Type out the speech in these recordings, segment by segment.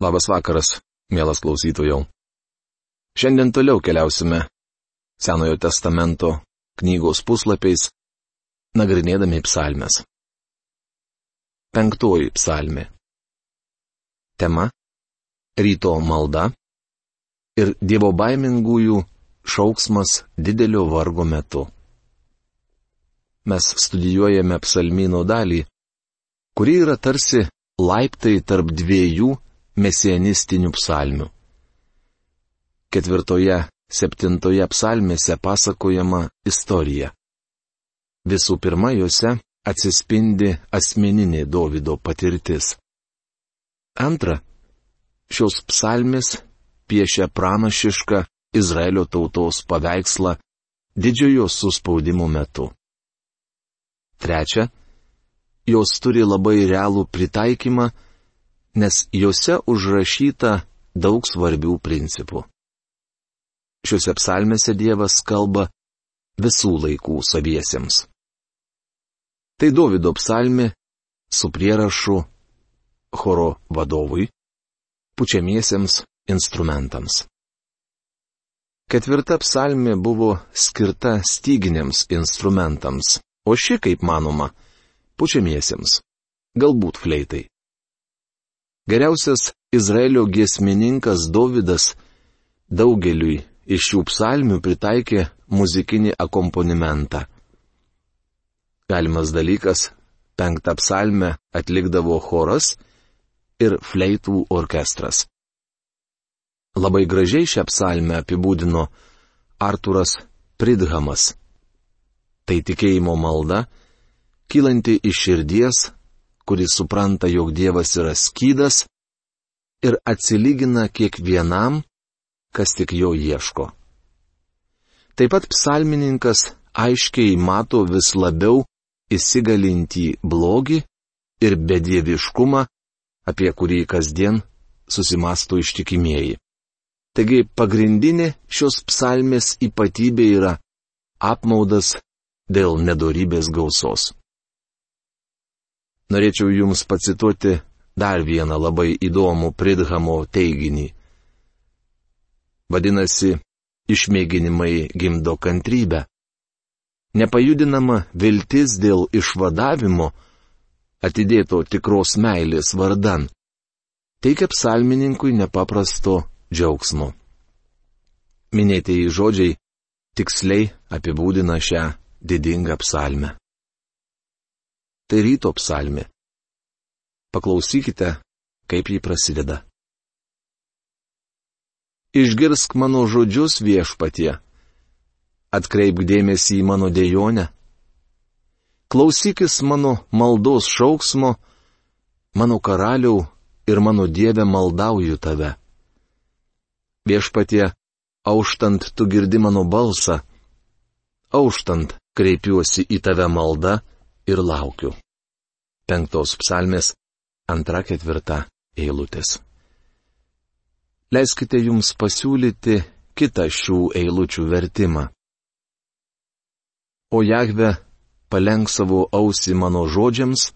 Labas vakaras, mielas klausytojau. Šiandien toliau keliausime Senojo testamento knygos puslapiais, nagrinėdami psalmes. Penktoji psalmė. Tema - ryto malda ir Dievo baimingųjų šauksmas didelio vargo metu. Mes studijuojame psalmino dalį, kuri yra tarsi laiptai tarp dviejų mesianistinių psalmių. Ketvirtoje, septintoje psalmėse pasakojama istorija. Visų pirma, juose atsispindi asmeninė Davido patirtis. Antra, šios psalmės piešia pranašišką Izraelio tautos paveikslą didžiojo suspaudimo metu. Trečia, jos turi labai realų pritaikymą nes juose užrašyta daug svarbių principų. Šiuose psalmėse Dievas kalba visų laikų saviesiems. Tai Davido psalmi su prierašu choro vadovui, pučiamiesiems instrumentams. Ketvirta psalmė buvo skirta styginiams instrumentams, o ši, kaip manoma, pučiamiesiems, galbūt fleitai. Geriausias Izraelio giesmininkas Davidas daugeliui iš šių psalmių pritaikė muzikinį akompanimentą. Galimas dalykas - penktą psalmę atlikdavo choras ir fleitų orkestras. Labai gražiai šią psalmę apibūdino Arturas Pridhamas. Tai tikėjimo malda, kylanti iš širdies, kuris supranta, jog Dievas yra skydas ir atsilygina kiekvienam, kas tik jo ieško. Taip pat psalmininkas aiškiai mato vis labiau įsigalintį blogį ir bedieviškumą, apie kurį kasdien susimasto ištikimieji. Taigi pagrindinė šios psalmės ypatybė yra apmaudas dėl nedorybės gausos. Norėčiau Jums pacituoti dar vieną labai įdomų Pridhamo teiginį. Vadinasi, išmėginimai gimdo kantrybę. Nepajudinama viltis dėl išvadavimo, atidėto tikros meilės vardan, teikia psalmininkui nepaprasto džiaugsmo. Minėtieji žodžiai tiksliai apibūdina šią didingą psalmę tai ryto psalmi. Paklausykite, kaip jį prasideda. Išgirsk mano žodžius viešpatie. Atkreipk dėmesį į mano dėjonę. Klausykis mano maldos šauksmo, mano karaliau ir mano dievė maldauju tave. Viešpatie, auštant tu girdi mano balsą, auštant kreipiuosi į tave maldą ir laukiu. Penktos psalmės antra ketvirta eilutės. Leiskite jums pasiūlyti kitą šių eilučių vertimą. O Jahve, palenk savo ausį mano žodžiams,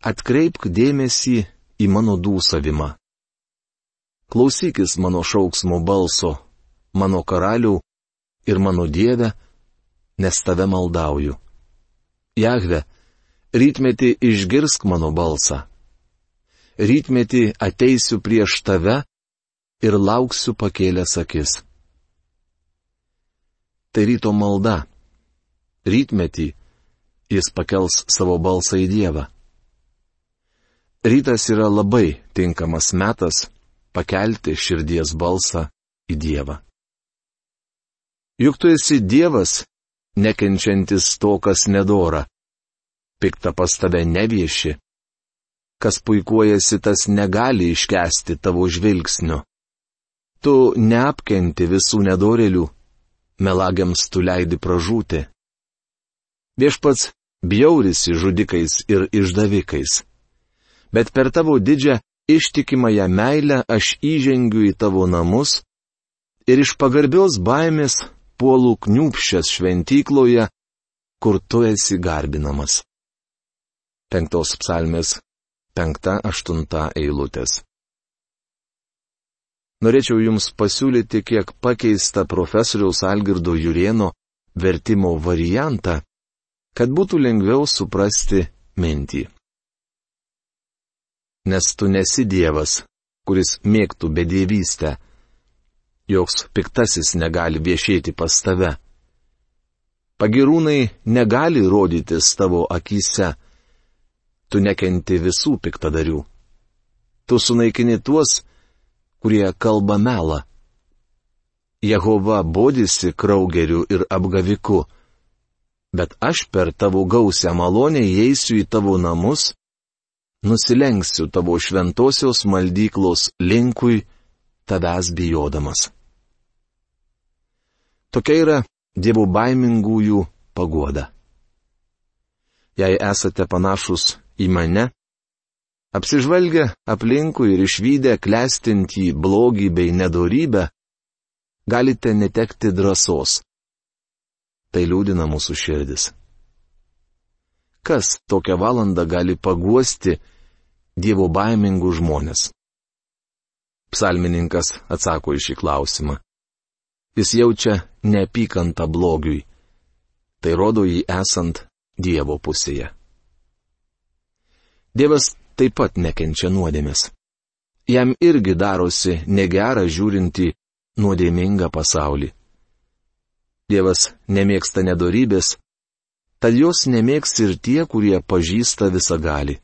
atkreipk dėmesį į mano dūsavimą. Klausykis mano šauksmo balso, mano karalių ir mano dievę, nes tave maldauju. Jahve, rytmetį išgirsk mano balsą. Rytmetį ateisiu prieš tave ir lauksiu pakėlęs akis. Tai ryto malda. Rytmetį jis pakels savo balsą į Dievą. Rytas yra labai tinkamas metas pakelti širdies balsą į Dievą. Juk tu esi Dievas, nekenčiantis to, kas nedora. Pikta pas tave nevieši. Kas puikuojasi, tas negali iškesti tavo žvilgsnio. Tu neapkenti visų nedorelių, melagiams tu leidi pražūti. Viešpats bjaurisi žudikais ir išdavikais. Bet per tavo didžią ištikimąją meilę aš įžengiu į tavo namus ir iš pagarbios baimės puolų kniupščias šventykloje, kur tu esi garbinamas. Penktos psalmės, penkta, aštunta eilutės. norėčiau Jums pasiūlyti kiek pakeistą profesoriaus Algirdo Jurieno vertimo variantą, kad būtų lengviau suprasti mintį. Nes tu nesi Dievas, kuris mėgtų bedėvystę. Joks piktasis negali viešėti pas tave. Pagirūnai negali rodytis tavo akise. Tu nekenti visų piktadarių. Tu sunaikini tuos, kurie kalba melą. Jehova bodisi kraugeriu ir apgaviku, bet aš per tavo gausią malonę įeisiu į tavo namus, nusilenksiu tavo šventosios maldyklos linkui, tavęs bijodamas. Tokia yra dievų baimingųjų pagoda. Jei esate panašus į mane, Apsižvalgę aplinkui ir išvykę klestintį blogį bei nedorybę, galite netekti drąsos. Tai liūdina mūsų širdis. Kas tokią valandą gali paguosti Dievo baimingų žmonės? Psalmininkas atsako į šį klausimą. Jis jaučia neapykantą blogiui. Tai rodo jį esant Dievo pusėje. Dievas taip pat nekenčia nuodėmės. Jam irgi darosi negera žiūrinti nuodėmingą pasaulį. Dievas nemėgsta nedorybės, tad jos nemėgs ir tie, kurie pažįsta visą gali.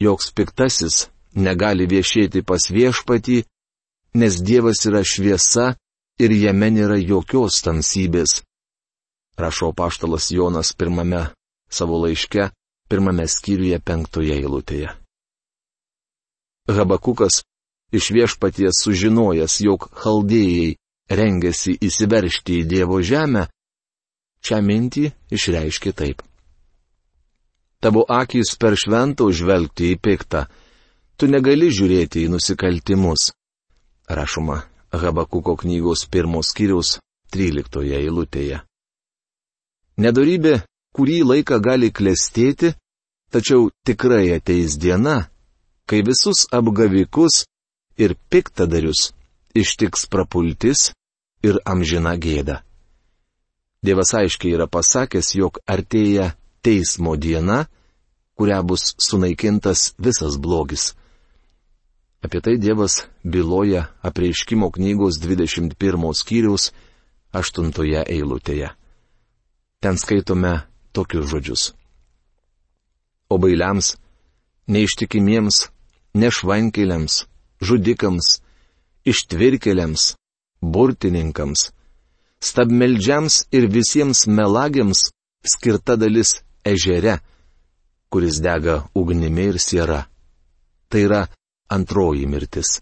Joks piktasis negali viešėti pas viešpatį, nes Dievas yra šviesa ir jame nėra jokios tamsybės. Rašo paštalas Jonas pirmame savo laiške, pirmame skyriuje penktoje eilutėje. Habakukas iš viešpaties sužinojęs, jog chaldėjai rengiasi įsiveršti į Dievo žemę, šią mintį išreiškė taip. Tavo akis per šventą užvelgti į piktą, tu negali žiūrėti į nusikaltimus. Rašoma Habakuko knygos pirmos skyriaus 13 eilutėje. Nedorybė kurį laiką gali klestėti, tačiau tikrai ateis diena, kai visus apgavikus ir piktadarius ištiks prapultis ir amžina gėda. Dievas aiškiai yra pasakęs, jog artėja teismo diena, kuria bus sunaikintas visas blogis. Apie tai Dievas byloja apreiškimo knygos 21 skyriaus 8 eilutėje. Ten skaitome tokius žodžius. O bailiams, neištikimiems, nešvankeliams, žudikams, ištvirkeliams, burtininkams, stabmeldžiams ir visiems melagiams skirta dalis ežere, kuris dega ugnimi ir siera. Tai yra antroji mirtis.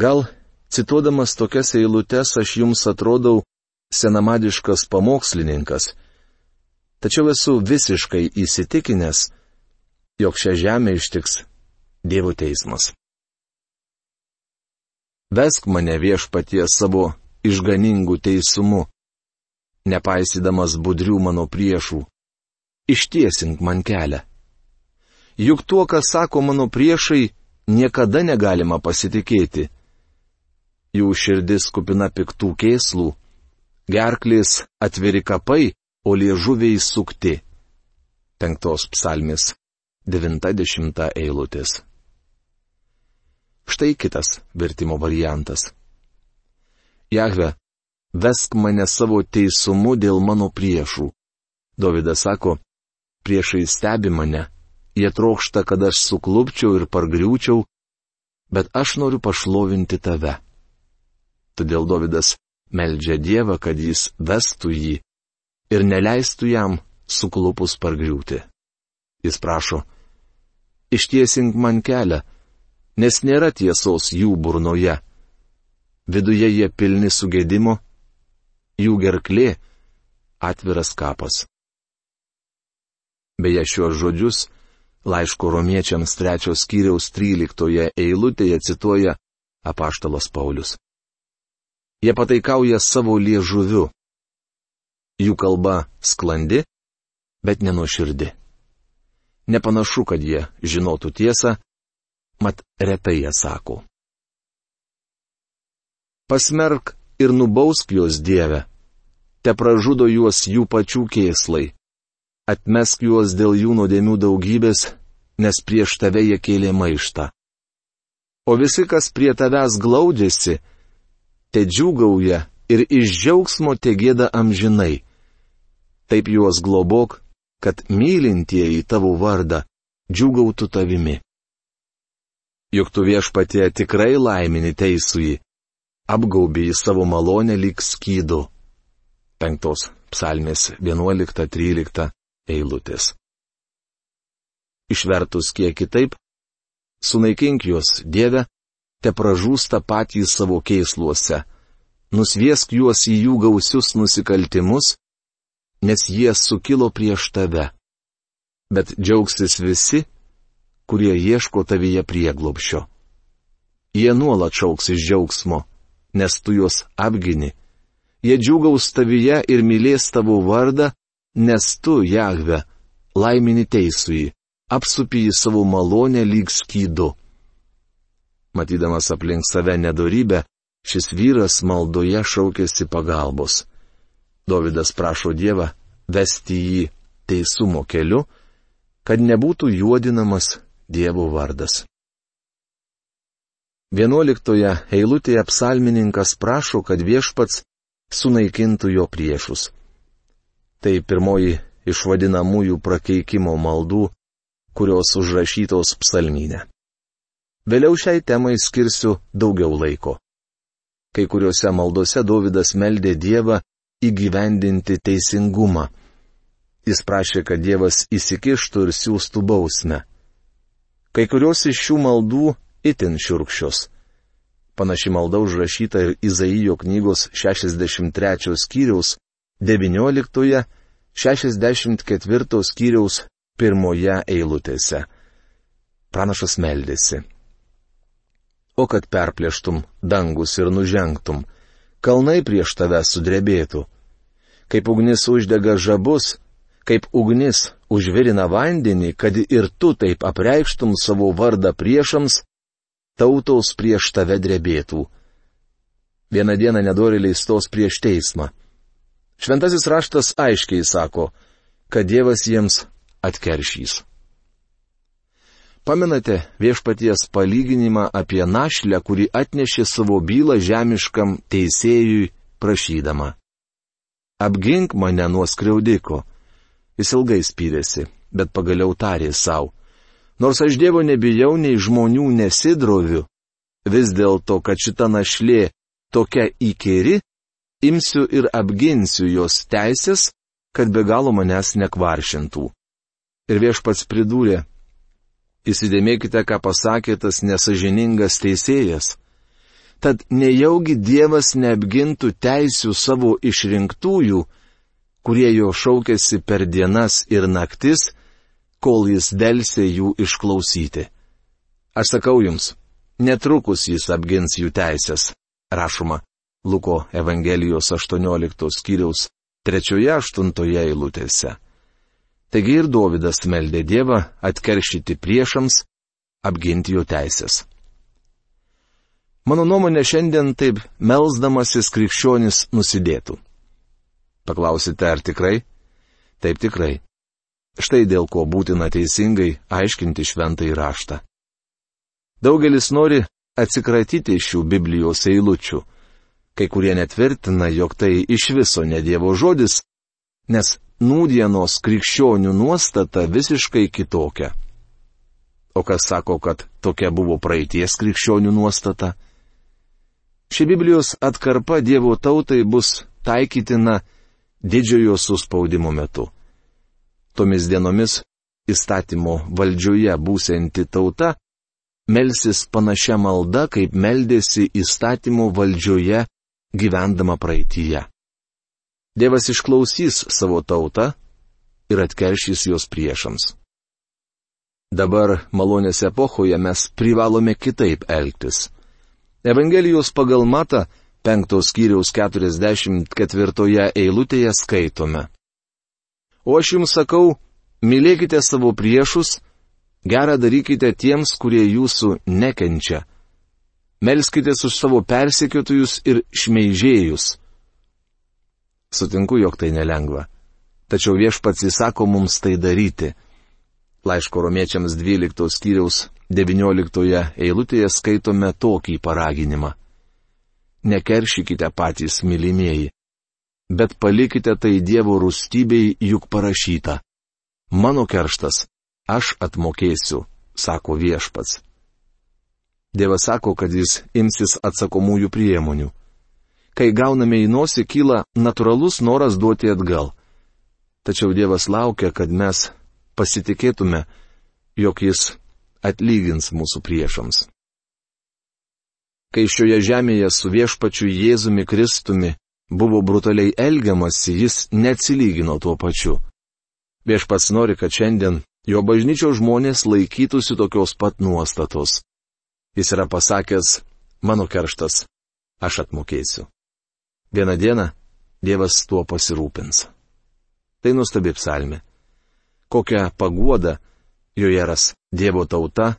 Gal, cituodamas tokias eilutes, aš jums atrodau senamadiškas pamokslininkas, tačiau esu visiškai įsitikinęs, jog šią žemę ištiks Dievo teismas. Vesk mane viešpatie savo išganingų teisumu, nepaisydamas budrių mano priešų, ištiesink man kelią. Juk tuo, ką sako mano priešai, niekada negalima pasitikėti. Jų širdis kupina piktų kėslų, gerklės atviri kapai, o liežuviai sukti. Penktos psalmis. 90 eilutės. Štai kitas vertimo variantas. Jahve, vesk mane savo teisumu dėl mano priešų. Dovydas sako, priešai stebi mane, jie trokšta, kad aš suklupčiau ir pargriūčiau, bet aš noriu pašlovinti tave. Todėl Dovydas meldžia Dievą, kad jis vestų jį ir neleistų jam suklupus pargriūti. Jis prašo, ištiesink man kelią, nes nėra tiesos jų burnoje. Viduje jie pilni sugėdimo, jų gerklė atviras kapas. Beje, šiuos žodžius laiško romiečiams trečios skyriaus tryliktoje eilutėje cituoja apaštalas Paulius. Jie pataikauja savo liežuviu. Jų kalba sklandi, bet nenuoširdi. Nepanašu, kad jie žinotų tiesą, mat retai jie sako. Pasmerk ir nubausk juos Dieve, te pražudo juos jų pačių kėslai. Atmesk juos dėl jų nuodėmių daugybės, nes prieš tave jie kėlė maištą. O visi, kas prie tavęs glaudėsi, te džiūgauja ir iš džiaugsmo te gėda amžinai. Taip juos globok, kad mylintieji tavo vardą džiūgautų tavimi. Juk tu viešpatie tikrai laimini teisųjį, apgaubė į savo malonę lyg skydu. Penktos psalmės 11-13 eilutės. Išvertus kiek kitaip, sunaikink juos, Dieve, te pražūsta patys savo keisluose, nusviesk juos į jų gausius nusikaltimus, nes jie sukilo prieš tave. Bet džiaugsis visi, kurie ieško tavyje prieglopšio. Jie nuolat šauks iš džiaugsmo, nes tu juos apgini Jie džiugaus tavyje ir mylės tavo vardą, nes tu, Jahve, laimini teisui, apsupi į savo malonę lyg skydu. Matydamas aplink save nedorybę, šis vyras maldoje šaukėsi pagalbos. Davidas prašo Dievą vesti jį teisumo keliu, kad nebūtų juodinamas Dievo vardas. Vienuoliktoje eilutėje psalmininkas prašo, kad viešpats sunaikintų jo priešus. Tai pirmoji iš vadinamųjų prakeikimo maldų, kurios užrašytos psalmynė. Vėliau šiai temai skirsiu daugiau laiko. Kai kuriuose maldose Davidas meldė Dievą įgyvendinti teisingumą. Jis prašė, kad Dievas įsikištų ir siūstų bausmę. Kai kurios iš šių maldų itin šiurkščios. Panaši malda užrašyta ir Izaijo knygos 63 skyriaus 19-64 skyriaus pirmoje eilutėse. Pranašas meldėsi. O kad perplėštum dangus ir nužengtum, kalnai prieš tave sudrebėtų. Kaip ugnis uždega žabus, kaip ugnis užvirina vandenį, kad ir tu taip apreikštum savo vardą priešams, tautos prieš tave drebėtų. Vieną dieną nedoriliai stos prieš teismą. Šventasis raštas aiškiai sako, kad Dievas jiems atkeršys. Pamenate viešpaties palyginimą apie našlę, kuri atnešė savo bylą žemiškam teisėjui prašydama. Apgink mane nuo skriaudiko. Jis ilgai spyrėsi, bet pagaliau tarė savo. Nors aš Dievo nebijau, nei žmonių nesidroviu, vis dėlto, kad šita našlė tokia įkeri, imsiu ir apginsiu jos teisės, kad be galo manęs nekvaršintų. Ir viešpats pridūrė, įsidėmėkite, ką pasakė tas nesažiningas teisėjas. Tad nejaugi Dievas neapgintų teisių savo išrinktųjų, kurie jo šaukėsi per dienas ir naktis, kol jis dėlsė jų išklausyti. Aš sakau jums, netrukus jis apgins jų teisės, rašoma Luko Evangelijos 18 skyriaus 3-8 eilutėse. Taigi ir Dovydas meldė Dievą atkeršyti priešams, apginti jo teisės. Mano nuomonė šiandien taip melzdamasis krikščionis nusidėtų. Paklausite, ar tikrai? Taip tikrai. Štai dėl ko būtina teisingai aiškinti šventąjį raštą. Daugelis nori atsikratyti šių Biblijos eilučių. Kai kurie netvirtina, jog tai iš viso ne Dievo žodis, nes nūdienos krikščionių nuostata visiškai kitokia. O kas sako, kad tokia buvo praeities krikščionių nuostata? Ši Biblijos atkarpa Dievo tautai bus taikytina didžiojo suspaudimo metu. Tomis dienomis įstatymo valdžioje būsianti tauta melsis panašia malda, kaip meldėsi įstatymo valdžioje gyvendama praeitįje. Dievas išklausys savo tautą ir atkeršys jos priešams. Dabar malonės epochoje mes privalome kitaip elgtis. Evangelijos pagal Mata 5 skyriaus 44 eilutėje skaitome. O aš jums sakau, mylėkite savo priešus, Gerą darykite tiems, kurie jūsų nekenčia. Melskite už savo persekiotojus ir šmeižėjus. Sutinku, jog tai nelengva. Tačiau viešpats įsako mums tai daryti. Laiško romiečiams 12 skyriaus 19 eilutėje skaitome tokį paraginimą. Nekeršykite patys mylimieji, bet palikite tai Dievo rūstybei juk parašyta. Mano kerštas, aš atmokėsiu, sako viešpats. Dievas sako, kad jis imsis atsakomųjų priemonių. Kai gauname į nosį, kyla natūralus noras duoti atgal. Tačiau Dievas laukia, kad mes pasitikėtume, jog jis atlygins mūsų priešams. Kai šioje žemėje su viešpačiu Jėzumi Kristumi buvo brutaliai elgiamasi, jis neatsilygino tuo pačiu. Viešpats nori, kad šiandien jo bažnyčios žmonės laikytųsi tokios pat nuostatos. Jis yra pasakęs, mano kerštas, aš atmokėsiu. Vieną dieną Dievas tuo pasirūpins. Tai nuostabi psalmė kokią paguodą joje ras Dievo tauta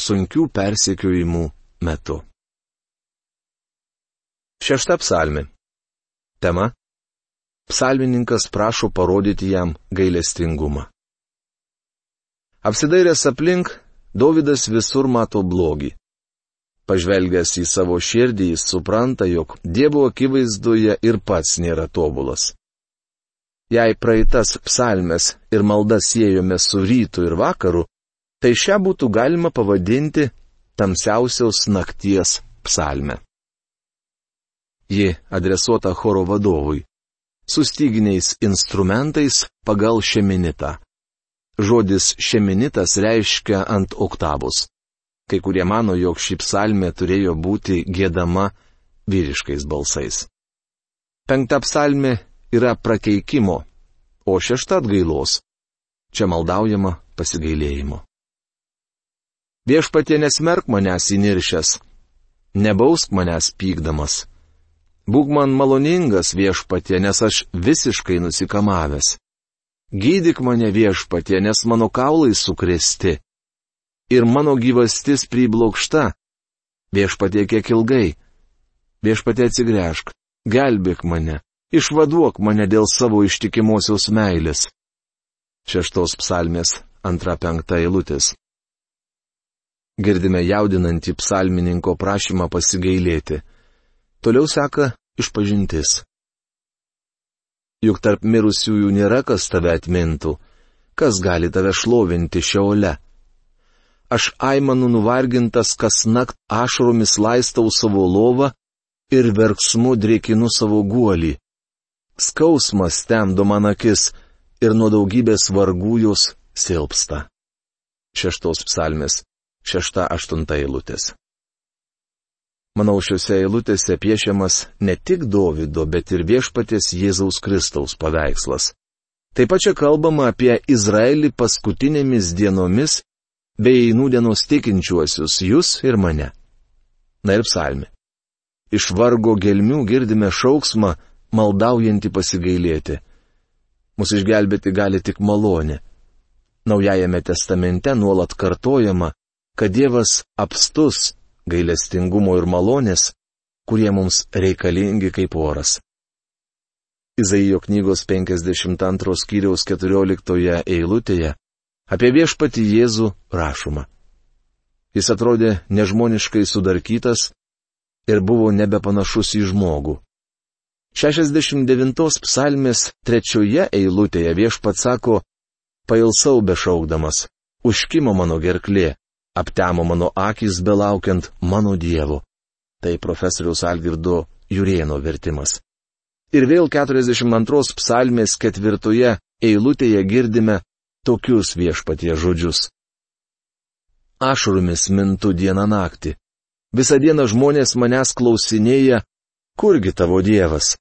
sunkių persekiojimų metu. Šešta psalmi. Tema. Psalmininkas prašo parodyti jam gailestingumą. Apsidairęs aplink, Davidas visur mato blogį. Pažvelgęs į savo širdį, jis supranta, jog Dievo akivaizdoje ir pats nėra tobulas. Jei praeitas psalmes ir maldas siejome su rytu ir vakaru, tai šią būtų galima pavadinti tamsiausios nakties psalme. Ji adresuota choro vadovui, su styginiais instrumentais pagal šeminitą. Žodis šeminitas reiškia ant oktavus. Kai kurie mano, jog ši psalmė turėjo būti gėdama vyriškais balsais. Penkta psalmė yra prakeikimo, o šešta atgailos. Čia maldaujama pasigailėjimo. Viešpatie nesmerk manęs įniršęs, nebausk manęs pykdamas. Būk man maloningas viešpatie, nes aš visiškai nusikamavęs. Gydyk mane viešpatie, nes mano kaulai sukresti. Ir mano gyvastis priblokšta. Viešpatie kiek ilgai. Viešpatie atsigręžk, gelbėk mane, Išvaduok mane dėl savo ištikimosios meilės. Šeštos psalmės antra penkta eilutės. Girdime jaudinantį psalmininko prašymą pasigailėti. Toliau seka išpažintis. Juk tarp mirusiųjų nėra kas tave atmintų, kas gali tave šlovinti šiaule. Aš aimanu nuvargintas, kas nakt ašromis laistau savo lovą ir verksmu drėkinu savo guolį skausmas temdo man akis ir nuo daugybės vargų jos silpsta. Šeštos psalmės, šešta aštunta eilutės. Manau, šiuose eilutėse piešiamas ne tik Dovido, bet ir viešpatės Jėzaus Kristaus paveikslas. Taip pat čia kalbama apie Izraelį paskutinėmis dienomis bei nūdienos tikinčiuosius jūs ir mane. Na ir psalmi. Iš vargo gelmių girdime šauksmą, maldaujanti pasigailėti. Mūsų išgelbėti gali tik malonė. Naujajame testamente nuolat kartojama, kad Dievas apstus gailestingumo ir malonės, kurie mums reikalingi kaip oras. Izaijo knygos 52 skyriaus 14 eilutėje apie viešpati Jėzų rašoma. Jis atrodė nežmoniškai sudarkytas ir buvo nebepanašus į žmogų. 69 psalmės trečioje eilutėje viešpats sako, pailsau bešaukdamas, užkimo mano gerklė, aptemo mano akis belaukiant mano dievo. Tai profesoriaus Algirdo Jurieno vertimas. Ir vėl 42 psalmės ketvirtoje eilutėje girdime tokius viešpatie žodžius. Ašrumis mintų dieną naktį. Visą dieną žmonės manęs klausinėja, kurgi tavo Dievas?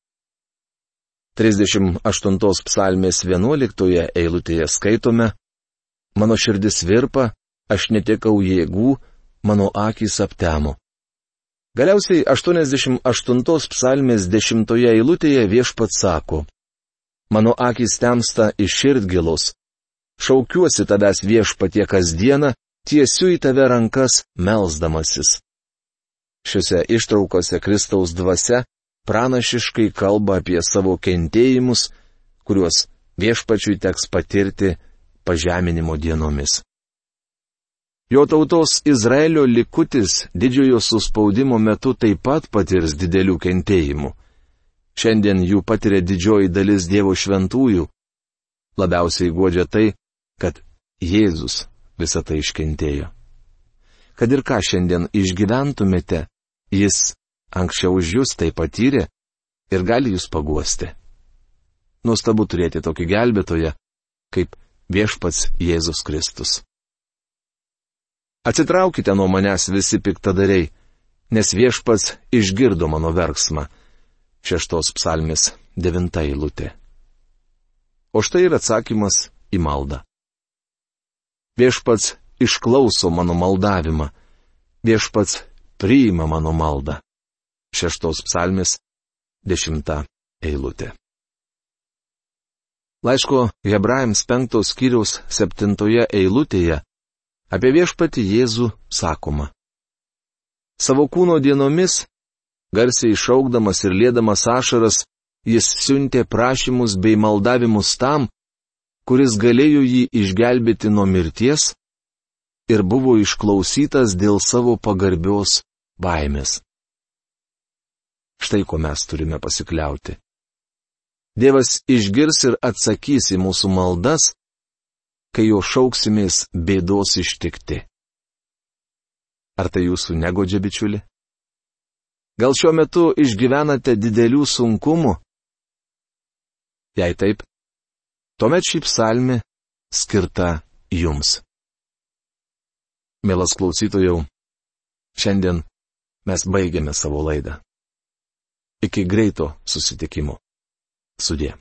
38 psalmės 11 eilutėje skaitome, Mano širdis virpa, aš netekau jėgų, mano akis aptemo. Galiausiai 88 psalmės 10 eilutėje viešpats sako, Mano akis temsta iš širdgilos, šaukiuosi tavęs viešpatie kasdieną, tiesiu į tave rankas melzdamasis. Šiuose ištraukose Kristaus dvasia pranašiškai kalba apie savo kentėjimus, kuriuos viešpačiui teks patirti pažeminimo dienomis. Jo tautos Izraelio likutis didžiojo suspaudimo metu taip pat patirs didelių kentėjimų. Šiandien jų patiria didžioji dalis Dievo šventųjų. Labiausiai godžia tai, kad Jėzus visą tai iškentėjo. Kad ir ką šiandien išgyventumėte, Jis anksčiau už jūs tai patyrė ir gali jūs paguosti. Nuostabu turėti tokį gelbėtoją, kaip viešpats Jėzus Kristus. Atsitraukite nuo manęs visi piktadariai, nes viešpats išgirdo mano verksmą šeštos psalmės devinta eilutė. O štai ir atsakymas į maldą. Viešpats išklauso mano maldavimą, viešpats priima mano maldą. Šeštos psalmės dešimta eilutė. Laiško Hebrajams penktos skyriaus septintoje eilutėje apie viešpati Jėzų sakoma. Savo kūno dienomis Garsiai šaukdamas ir lėdamas ašaras, jis siuntė prašymus bei maldavimus tam, kuris galėjo jį išgelbėti nuo mirties ir buvo išklausytas dėl savo pagarbios baimės. Štai ko mes turime pasikliauti. Dievas išgirs ir atsakys į mūsų maldas, kai jo šauksimės bėdos ištikti. Ar tai jūsų negodžia bičiuli? Gal šiuo metu išgyvenate didelių sunkumų? Jei taip, tuomet šį psalmį skirta jums. Mielas klausytojau, šiandien mes baigiame savo laidą. Iki greito susitikimo. Sudė.